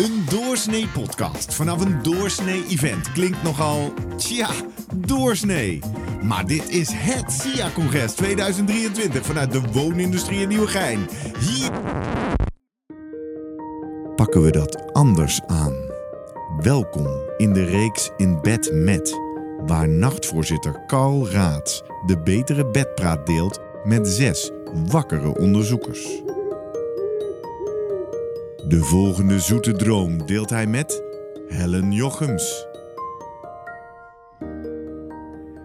Een doorsnee podcast vanaf een doorsnee event klinkt nogal, tja, doorsnee. Maar dit is het SIA-congres 2023 vanuit de woonindustrie in Nieuwegein. Hier pakken we dat anders aan. Welkom in de reeks In Bed Met, waar nachtvoorzitter Carl Raads de betere bedpraat deelt met zes wakkere onderzoekers. De volgende zoete droom deelt hij met Helen Jochems.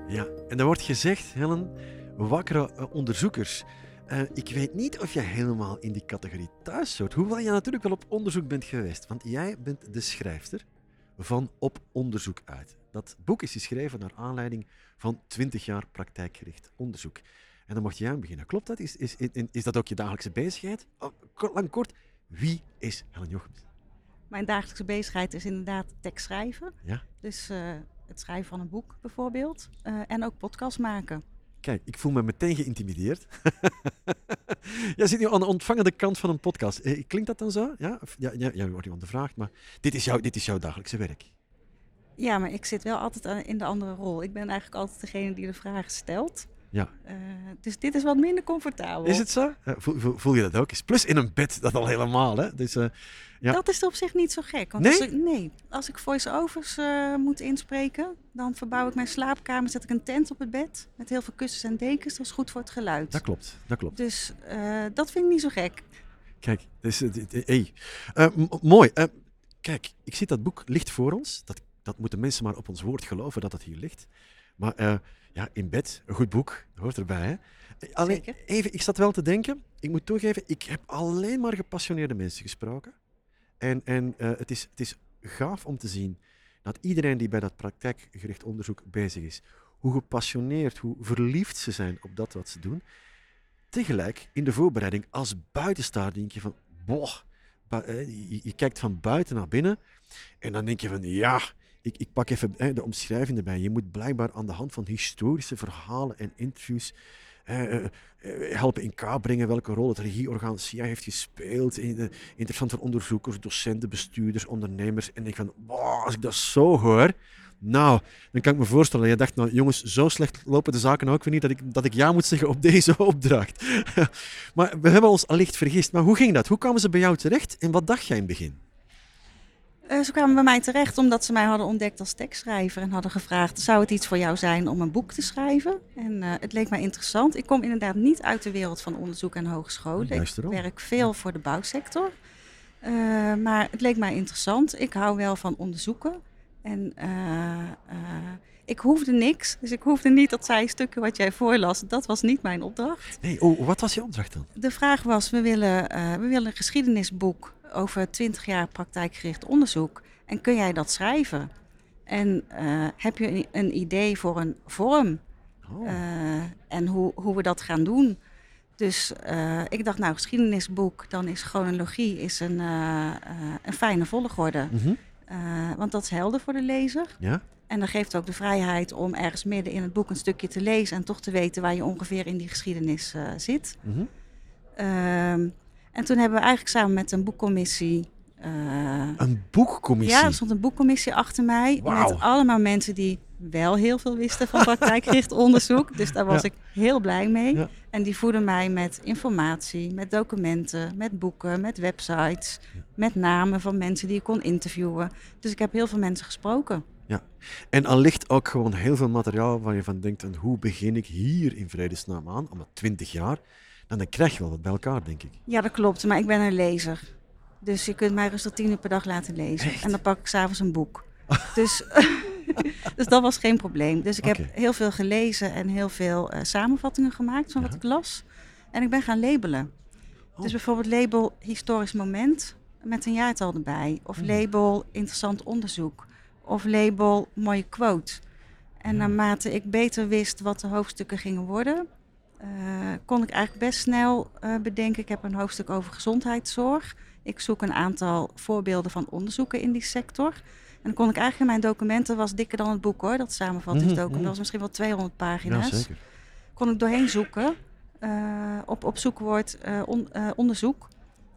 Ja, en er wordt gezegd, Helen, wakkere eh, onderzoekers. Eh, ik weet niet of jij helemaal in die categorie thuis hoort. Hoewel je natuurlijk wel op onderzoek bent geweest. Want jij bent de schrijfster van Op Onderzoek Uit. Dat boek is geschreven naar aanleiding van 20 jaar praktijkgericht onderzoek. En dan mocht jij aan beginnen. Klopt dat? Is, is, is, dat ook je dagelijkse bezigheid? Oh, lang kort, wie is Helen Jochems? Mijn dagelijkse bezigheid is inderdaad tekst schrijven. Ja? Dus eh, het schrijven van een boek bijvoorbeeld. Eh, en ook podcast maken. Kijk, ik voel me meteen geïntimideerd. Jij zit nu aan de ontvangende kant van een podcast. Eh, Klinkt dat dan zo? Ja, ja, ja, ja, wordt u ondervraagd, maar dit is, jouw, dit is jouw dagelijkse werk. Ja, maar ik zit wel altijd in de andere rol. Ik ben eigenlijk altijd degene die de vragen stelt. Ja. Eh, dus dit is wat minder comfortabel. Is het zo? Voel, voel, je dat ook eens? Plus in een bed, dat al helemaal. Hè? Dus, eh, ja. Dat is op zich niet zo gek. Want Nee? Als ik, nee, als ik voice-overs eh, moet inspreken, dan verbouw ik mijn slaapkamer, zet ik een tent op het bed met heel veel kussens en dekens. Dat is goed voor het geluid. dat klopt, dat klopt. Dus dat vind ik niet zo gek. Kijk, dus, hey. Mooi. Kijk, ik zie dat boek ligt voor ons. Dat, dat moeten mensen maar op ons woord geloven dat het hier ligt. Maar ja, in bed, een goed boek, hoort erbij. Hè? Alleen, Zeker. even, ik zat wel te denken, ik moet toegeven, ik heb alleen maar gepassioneerde mensen gesproken. En, en eh, het, is, het is gaaf om te zien dat iedereen die bij dat praktijkgericht onderzoek bezig is, hoe gepassioneerd, hoe verliefd ze zijn op dat wat ze doen. Tegelijk, in de voorbereiding, als buitenstaar denk je van, boh, eh, je, je kijkt van buiten naar binnen en dan denk je van, ja, ik, ik pak even eh, de omschrijving erbij. Je moet blijkbaar aan de hand van historische verhalen en interviews eh, eh, helpen in kaart brengen welke rol het regieorgaan heeft gespeeld. In, eh, interessant voor onderzoekers, docenten, bestuurders, ondernemers. En ik van, als ik dat zo hoor, nou, dan kan ik me voorstellen. Je dacht, nou jongens, zo slecht lopen de zaken ook weer niet dat ik, dat ik ja moet zeggen op deze opdracht. maar we hebben ons allicht vergist. Maar hoe ging dat? Hoe kwamen ze bij jou terecht en wat dacht jij in het begin? Eh, ze kwamen bij mij terecht omdat ze mij hadden ontdekt als tekstschrijver en hadden gevraagd: zou het iets voor jou zijn om een boek te schrijven? En eh, het leek mij interessant. Ik kom inderdaad niet uit de wereld van onderzoek en hogescholen. Juist Ik werk veel voor de bouwsector. Eh, maar het leek mij interessant. Ik hou wel van onderzoeken. En ik hoefde niks. Dus ik hoefde niet dat zij stukken wat jij voorlas. Dat was niet mijn opdracht. Nee, oh, wat was je opdracht dan? De vraag was, we willen, we willen een geschiedenisboek over 20 jaar praktijkgericht onderzoek. En kun jij dat schrijven? En eh, heb je een, een idee voor een vorm Oh, eh, en hoe, hoe we dat gaan doen? Dus eh, ik dacht, nou, geschiedenisboek, dan is chronologie is een, een fijne volgorde. mhm, want dat is helder voor de lezer. Ja? En dan geeft ook de vrijheid om ergens midden in het boek een stukje te lezen en toch te weten waar je ongeveer in die geschiedenis zit. mhm. Ehm, en toen hebben we eigenlijk samen met een boekcommissie. eh, Een boekcommissie. ja, er stond een boekcommissie achter mij. Met allemaal mensen die wel heel veel wisten van praktijkgericht onderzoek. Dus daar was Ja. ik heel blij mee. Ja. En die voeden mij met informatie, met documenten, met boeken, met websites. Met namen van mensen die ik kon interviewen. Dus ik heb heel veel mensen gesproken. En al ligt ook gewoon heel veel materiaal waar je van denkt, en hoe begin ik hier in vredesnaam aan? Omdat 20 jaar, dan, dan krijg je wel wat bij elkaar, denk ik. Ja, dat klopt. Maar ik ben een lezer. Dus je kunt mij rustig tien uur per dag laten lezen. Echt? En dan pak ik s'avonds een boek. dus, dus dat was geen probleem. Dus ik heb heel veel gelezen en heel veel eh, samenvattingen gemaakt van wat ik las. En ik ben gaan labelen. Oh. Dus bijvoorbeeld label historisch moment met een jaartal erbij. Of Hmm. label interessant onderzoek. Of label mooie quote. En Ja. naarmate ik beter wist wat de hoofdstukken gingen worden, eh, kon ik eigenlijk best snel eh, bedenken. Ik heb een hoofdstuk over gezondheidszorg. Ik zoek een aantal voorbeelden van onderzoeken in die sector. En dan kon ik eigenlijk in mijn documenten, was dikker dan het boek hoor, dat samenvattingsdocument. Mhm. Dat was misschien wel 200 pagina's. Ja, zeker. Kon ik doorheen zoeken eh, op, op zoekwoord on- onderzoek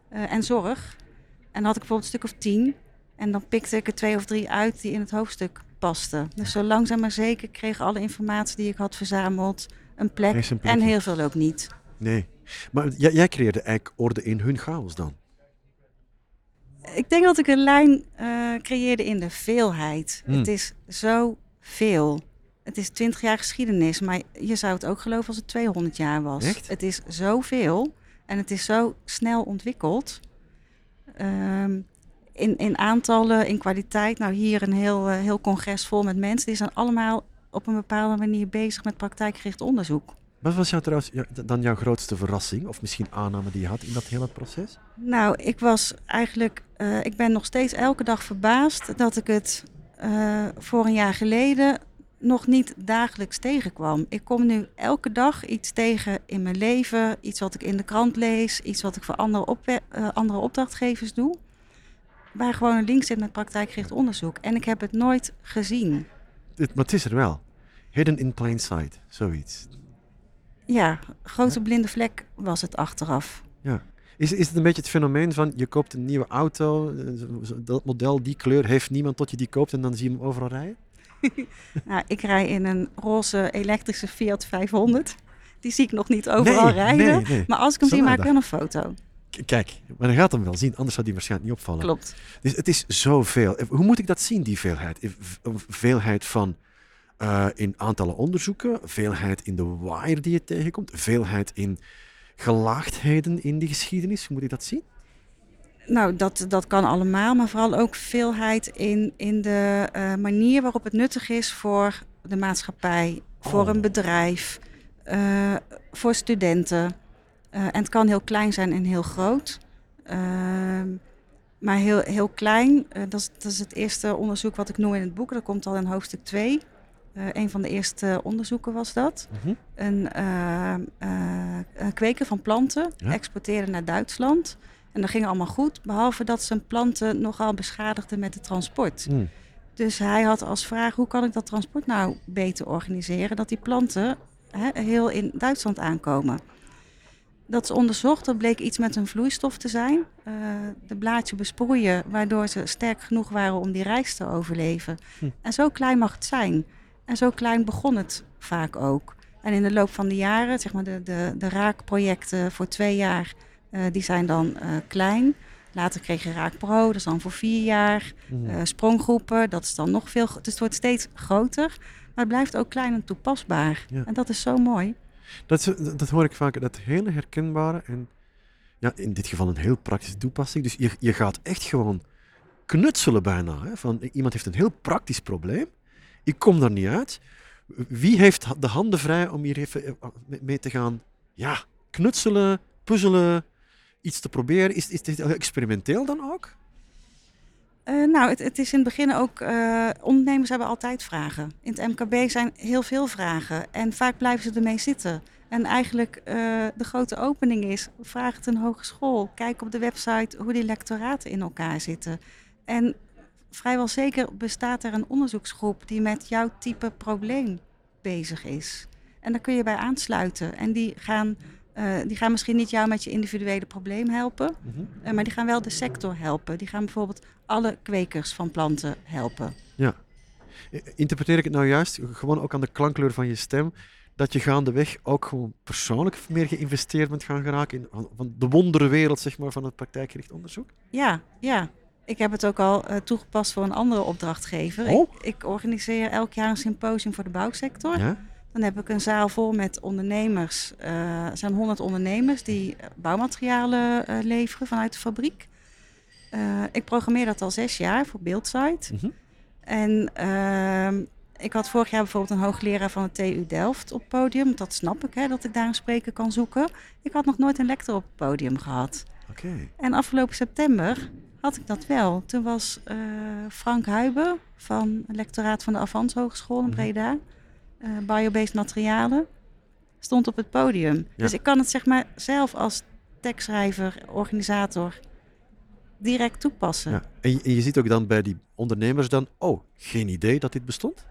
en zorg. En dan had ik bijvoorbeeld een stuk of tien. En dan pikte ik er twee of drie uit die in het hoofdstuk pasten. Dus zo langzaam maar zeker kreeg alle informatie die ik had verzameld een plek. Een en heel veel ook niet. Nee. Maar jij, jij creëerde eigenlijk orde in hun chaos dan? Ik denk dat ik een lijn eh, creëerde in de veelheid. Hmm. Het is zo veel. Het is 20 jaar geschiedenis, maar je zou het ook geloven als het 200 jaar was. Echt? Het is zoveel en het is zo snel ontwikkeld. Ehm, in, in aantallen, in kwaliteit. Nou, hier een heel, eh, heel congres vol met mensen. Die zijn allemaal op een bepaalde manier bezig met praktijkgericht onderzoek. Wat was jou trouwens dan jouw grootste verrassing? Of misschien aanname die je had in dat hele proces? Nou, ik was eigenlijk, eh, ik ben nog steeds elke dag verbaasd dat ik het eh, voor een jaar geleden nog niet dagelijks tegenkwam. Ik kom nu elke dag iets tegen in mijn leven, iets wat ik in de krant lees, iets wat ik voor andere, opwe- eh, andere opdrachtgevers doe, waar gewoon een link zit met praktijkgericht onderzoek. En ik heb het nooit gezien. Het, maar het is er wel. Hidden in plain sight, zoiets. Ja, grote blinde vlek was het achteraf. Is, is het een beetje het fenomeen van je koopt een nieuwe auto, eh, dat model, die kleur, heeft niemand tot je die koopt en dan zie je hem overal rijden? Nou, ik rij in een roze elektrische Fiat 500. Die zie ik nog niet overal rijden. Nee, nee. Maar als ik hem zie, maak ik wel een foto. Kijk, maar dan gaat hem wel zien, anders zou die waarschijnlijk niet opvallen. Klopt. Dus het is zoveel. Eh, Hoe moet ik dat zien, die veelheid? Eh, Een veelheid van eh, in aantallen onderzoeken, veelheid in de wire die je tegenkomt, veelheid in gelaagdheden in die geschiedenis. Hoe moet ik dat zien? Nou, dat, dat kan allemaal. Maar vooral ook veelheid in, in de eh, manier waarop het nuttig is voor de maatschappij, voor Oh. een bedrijf, eh, voor studenten. Eh, en het kan heel klein zijn en heel groot. Ehm, maar heel, heel klein, eh, dat, is, dat is het eerste onderzoek wat ik noem in het boek. Dat komt al in hoofdstuk 2. Eh een van de eerste onderzoeken was dat. Een eh, een kweker van planten Ja. exporteerde naar Duitsland. En dat ging allemaal goed, behalve dat zijn planten nogal beschadigden met het transport. Hmm. Dus hij had als vraag, hoe kan ik dat transport nou beter organiseren? Dat die planten hè, heel in Duitsland aankomen. Dat is onderzocht, dat bleek iets met een vloeistof te zijn. Eh, de blaadje besproeien, waardoor ze sterk genoeg waren om die reis te overleven. Hm. En zo klein mag het zijn. En zo klein begon het vaak ook. En in de loop van de jaren, zeg maar de, de, de raakprojecten voor twee jaar, eh, die zijn dan eh, klein. Later kreeg je Raak Pro, dat is dan voor vier jaar. Hmm. Eh, spronggroepen, dat is dan nog veel. Dus het wordt steeds groter, maar het blijft ook klein en toepasbaar. Ja. En dat is zo mooi. Dat, dat hoor ik vaak, dat hele herkenbare en ja, in dit geval een heel praktische toepassing. Dus je, je gaat echt gewoon knutselen bijna. Hè? Van, iemand heeft een heel praktisch probleem. Ik kom daar niet uit. Wie heeft de handen vrij om hier even eh, mee- mee te gaan ja, knutselen, puzzelen, iets te proberen? Is, is dit experimenteel dan ook? Eh, nou, het, het is in het begin ook. eh, ondernemers hebben altijd vragen. In het MKB zijn heel veel vragen. En vaak blijven ze ermee zitten. En eigenlijk eh, de grote opening is: vraag het een hogeschool. Kijk op de website hoe die lectoraten in elkaar zitten. En vrijwel zeker bestaat er een onderzoeksgroep die met jouw type probleem bezig is. En daar kun je bij aansluiten. En die gaan, eh, die gaan misschien niet jou met je individuele probleem helpen. Eh, maar die gaan wel de sector helpen. Die gaan bijvoorbeeld alle kwekers van planten helpen. Eh, Interpreteer ik het nou juist, gewoon ook aan de klankkleur van je stem, dat je gaandeweg ook gewoon persoonlijk meer geïnvesteerd bent gaan geraken in van- van de wonderenwereld zeg maar, van het praktijkgericht onderzoek? Ja, ja. Ik heb het ook al eh, toegepast voor een andere opdrachtgever. Oh. Ik, ik organiseer elk jaar een symposium voor de bouwsector. Ja? Dan heb ik een zaal vol met ondernemers. Eh, er zijn 100 ondernemers die eh, bouwmaterialen eh, leveren vanuit de fabriek. Ik programmeer dat al zes jaar voor Beeldsite. Mhm. En ehm, ik had vorig jaar bijvoorbeeld een hoogleraar van de TU Delft op het podium. Dat snap ik, hè, dat ik daar een spreker kan zoeken. Ik had nog nooit een lector op het podium gehad. Oké. En afgelopen september had ik dat wel. Toen was Frank Huiben van het lectoraat van de Avans Hogeschool in Mhm. Breda, eh biobased materialen, stond op het podium. Dus ik kan het zeg maar zelf als tekstschrijver, organisator direct toepassen. Ja. En, je, en je ziet ook dan bij die ondernemers dan, oh, geen idee dat dit bestond?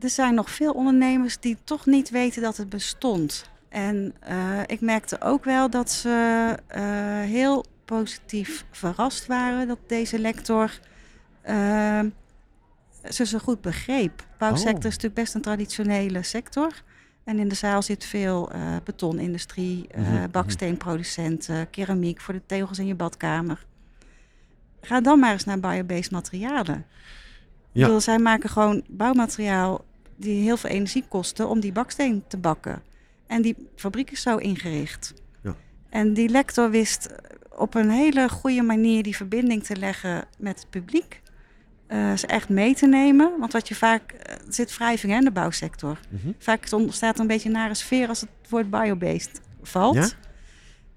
Er zijn nog veel ondernemers die toch niet weten dat het bestond. En eh, ik merkte ook wel dat ze eh, heel positief verrast waren dat deze lector uh, ze zo goed begreep. Bouwsector Oh. is natuurlijk best een traditionele sector. En in de zaal zit veel eh, betonindustrie, eh, Mhm, mhm. baksteenproducenten, keramiek voor de tegels in je badkamer. Ga dan maar eens naar biobased materialen. Ja. Bedoel, zij maken gewoon bouwmateriaal die heel veel energie kosten om die baksteen te bakken. En die fabriek is zo ingericht. Ja. En die lector wist op een hele goede manier die verbinding te leggen met het publiek. Eh, ze echt mee te nemen. Want wat je vaak. eh, zit wrijving hè, in de bouwsector. Mhm. Vaak ontstaat er een beetje een nare sfeer als het woord biobased valt. Ja? Want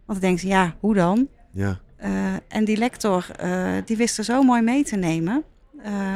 dan denken ze, ja, hoe dan? Ja. Eh, en die lector, die wist er zo mooi mee te nemen.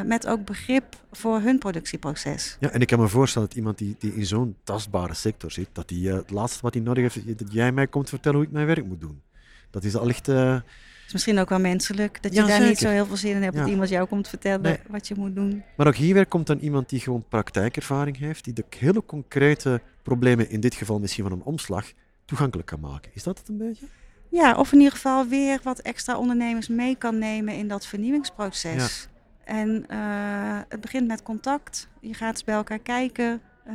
met ook begrip voor hun productieproces. ja, en ik kan me voorstellen dat iemand die, die in zo'n tastbare sector zit, dat hij het laatste wat hij nodig heeft, dat jij mij komt vertellen hoe ik mijn werk moet doen. Dat is al echt... eh, is misschien ook wel menselijk dat je Ja, daar niet zo heel veel zin in hebt dat iemand jou komt vertellen Nee. wat je moet doen. Maar ook hier weer komt dan iemand die gewoon praktijkervaring heeft, die de hele concrete problemen, in dit geval misschien van een omslag, toegankelijk kan maken. Is dat het een beetje? Ja, of in ieder geval weer wat extra ondernemers mee kan nemen in dat vernieuwingsproces. En eh, het begint met contact. Je gaat eens bij elkaar kijken. Eh,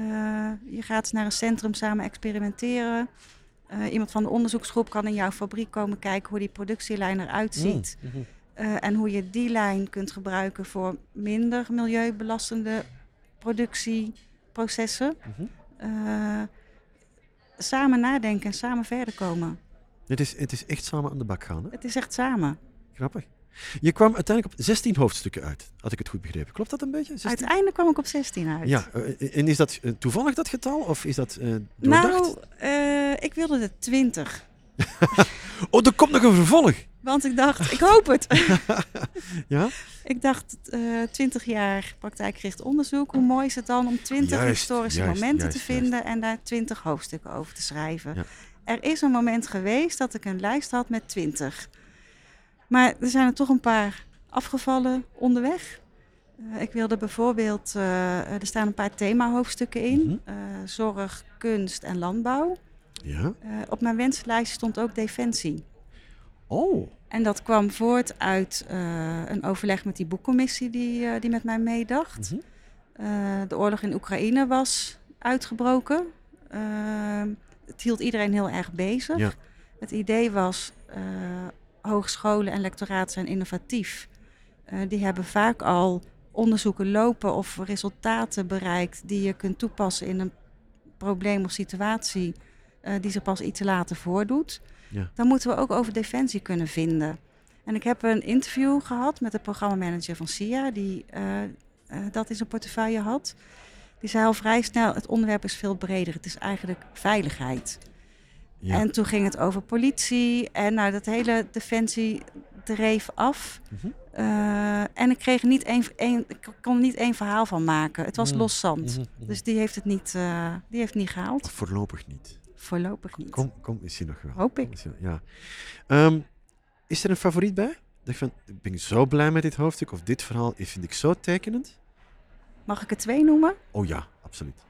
je gaat eens naar een centrum samen experimenteren. Eh, iemand van de onderzoeksgroep kan in jouw fabriek komen kijken hoe die productielijn eruit ziet. Mm, mhm. Eh, en hoe je die lijn kunt gebruiken voor minder milieubelastende productieprocessen. Mhm. Eh, samen nadenken en samen verder komen. Het, is, het is echt samen aan de bak gaan. Hè? Het is echt samen. Grappig. Je kwam uiteindelijk op 16 hoofdstukken uit, had ik het goed begrepen. Klopt dat een beetje? 16? Uiteindelijk kwam ik op 16 uit. Ja, eh, en is dat eh, toevallig dat getal of is dat eh doordacht? nou, ik wilde de 20. Oh, er komt nog een vervolg! Want ik dacht, ik hoop het. Ja? ik dacht, eh 20 jaar praktijkgericht onderzoek. Hoe mooi is het dan om 20 Juist, historische juist, momenten juist, te vinden en daar 20 hoofdstukken over te schrijven. Ja. Er is een moment geweest dat ik een lijst had met 20. Maar er zijn er toch een paar afgevallen onderweg. Eh, ik wilde bijvoorbeeld, eh, er staan een paar themahoofdstukken in. Mhm. eh, zorg, kunst en landbouw. Ja. Op mijn wenslijst stond ook defensie. Oh. En dat kwam voort uit een overleg met die boekcommissie die, die met mij meedacht. Mhm. De oorlog in Oekraïne was uitgebroken. Het hield iedereen heel erg bezig. Ja. Het idee was, hogescholen en lectoraten zijn innovatief. Eh, die hebben vaak al onderzoeken lopen of resultaten bereikt die je kunt toepassen in een probleem of situatie eh, die zich pas iets later voordoet. Ja. Dan moeten we ook over defensie kunnen vinden. En ik heb een interview gehad met de programmamanager van SIA, die eh, dat in zijn portefeuille had. Die zei al vrij snel, het onderwerp is veel breder. Het is eigenlijk veiligheid. Ja. En toen ging het over politie en nou, dat hele defensie dreef af. Mhm. Eh, en ik kreeg niet één, één, ik kon niet één verhaal van maken. Het was Mm. los zand. Mhm, mhm. Dus die heeft het niet, eh, die heeft niet gehaald. Voorlopig niet. Voorlopig niet. Kom, kom misschien nog wel. Hoop ik. Misschien- Ja. Ehm, is er een favoriet bij? Dat je van, ik ben zo blij met dit hoofdstuk of dit verhaal vind ik zo tekenend. Mag ik er twee noemen? Oh ja, absoluut.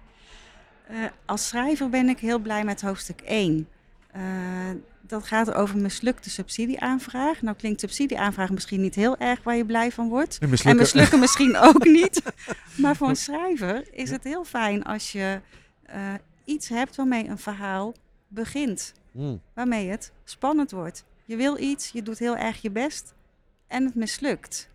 Eh, als schrijver ben ik heel blij met hoofdstuk 1. Eh, dat gaat over mislukte subsidieaanvraag. Nou klinkt subsidieaanvraag misschien niet heel erg waar je blij van wordt. En En mislukken misschien ook niet. Maar voor een schrijver is het heel fijn als je eh, iets hebt waarmee een verhaal begint. Mm, Waarmee het spannend wordt. Je wil iets, je doet heel erg je best en het mislukt.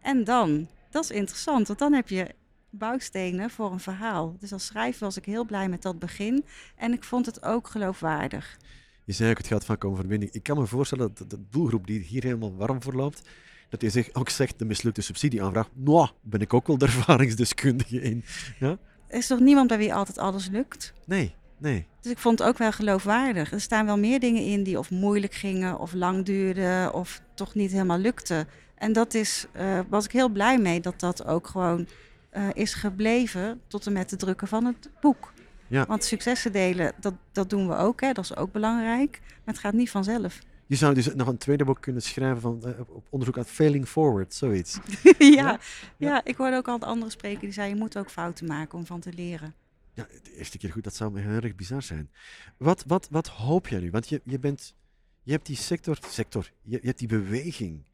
En dan, dat is interessant, want dan heb je bouwstenen voor een verhaal. Dus als schrijver was ik heel blij met dat begin. En ik vond het ook geloofwaardig. Je zei ook, het gaat vaak om verbinding. Ik kan me voorstellen dat de doelgroep die hier helemaal warm voor loopt, dat hij zich ook zegt, de mislukte subsidieaanvraag, nou, ben ik ook wel de ervaringsdeskundige in. Ja? Er is toch niemand bij wie altijd alles lukt? Nee, nee. Dus ik vond het ook wel geloofwaardig. Er staan wel meer dingen in die of moeilijk gingen, of lang duurden, of toch niet helemaal lukten. En dat is, eh, was ik heel blij mee dat dat ook gewoon eh, is gebleven tot en met het drukken van het boek. Ja. Want successen delen, dat, dat doen we ook, hè? dat is ook belangrijk. Maar het gaat niet vanzelf. Je zou dus nog een tweede boek kunnen schrijven van, eh, op- onderzoek uit Failing Forward, zoiets. ja, Ja? ja. ik hoorde ook al een andere spreker die zei, je moet ook fouten maken om van te leren. Ja, de eerste keer goed, dat zou me heel erg bizar zijn. Wat, wat, wat hoop jij nu? Want je, je bent je hebt die sector, sector je, je hebt die beweging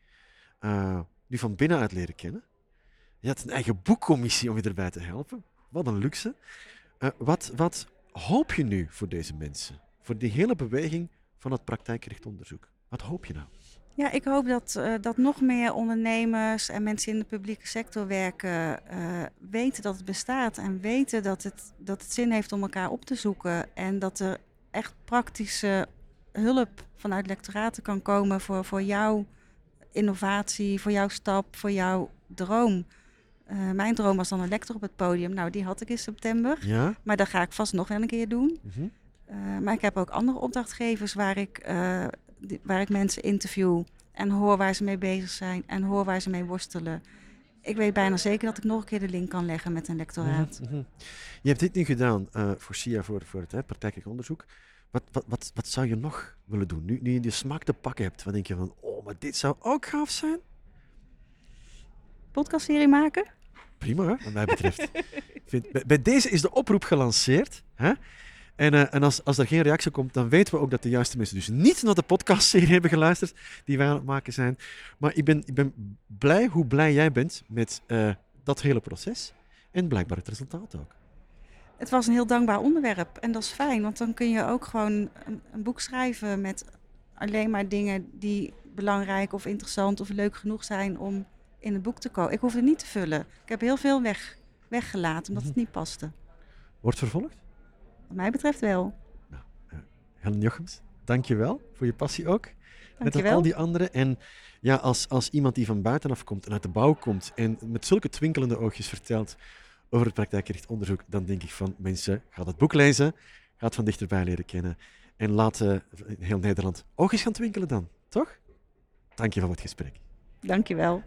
uh, nu van binnenuit leren kennen. Je had een eigen boekcommissie om je erbij te helpen. Wat een luxe. Uh, wat, wat hoop je nu voor deze mensen? Voor die hele beweging van het praktijkgericht onderzoek. Wat hoop je nou? Ja, ik hoop dat, uh, dat nog meer ondernemers en mensen in de publieke sector werken uh, weten dat het bestaat en weten dat het, dat het zin heeft om elkaar op te zoeken en dat er echt praktische hulp vanuit lectoraten kan komen voor, voor jouw innovatie, voor jouw stap, voor jouw droom. Uh, mijn droom was dan een lector op het podium. Nou, die had ik in september. Ja? Maar dat ga ik vast nog wel een keer doen. Mm -hmm. uh, maar ik heb ook andere opdrachtgevers waar ik, uh, die, waar ik mensen interview en hoor waar ze mee bezig zijn en hoor waar ze mee worstelen. Ik weet bijna zeker dat ik nog een keer de link kan leggen met een lectoraat. Mm -hmm. Je hebt dit nu gedaan voor SIA, voor, voor het praktijkelijk onderzoek. Wat, wat, wat, wat zou je nog willen doen? Nu, nu je de smaak te pakken hebt, wat denk je van, oh, maar dit zou ook gaaf zijn? Podcastserie maken? Prima, wat mij betreft. vind, bij, deze is de oproep gelanceerd. Hè? En, uh, en als, als er geen reactie komt, dan weten we ook dat de juiste mensen dus niet naar de podcastserie hebben geluisterd die wij aan het maken zijn. Maar ik ben, ik ben blij hoe blij jij bent met uh, dat hele proces. En blijkbaar het resultaat ook. Het was een heel dankbaar onderwerp en dat is fijn, want dan kun je ook gewoon een boek schrijven met alleen maar dingen die belangrijk of interessant of leuk genoeg zijn om in het boek te komen. Ik hoef het niet te vullen. Ik heb heel veel weg, weggelaten omdat het niet paste. Wordt vervolgd? Wat mij betreft wel. Nou, uh, Helen Jochems, dank je wel voor je passie ook. Dank Net als al die anderen. En ja, als, als iemand die van buitenaf komt en uit de bouw komt en met zulke twinkelende oogjes vertelt over het praktijkgericht onderzoek, dan denk ik van mensen, ga dat boek lezen, ga het van dichterbij leren kennen en laat uh, heel Nederland oogjes gaan twinkelen dan, toch? Dank je voor het gesprek. Dank je wel.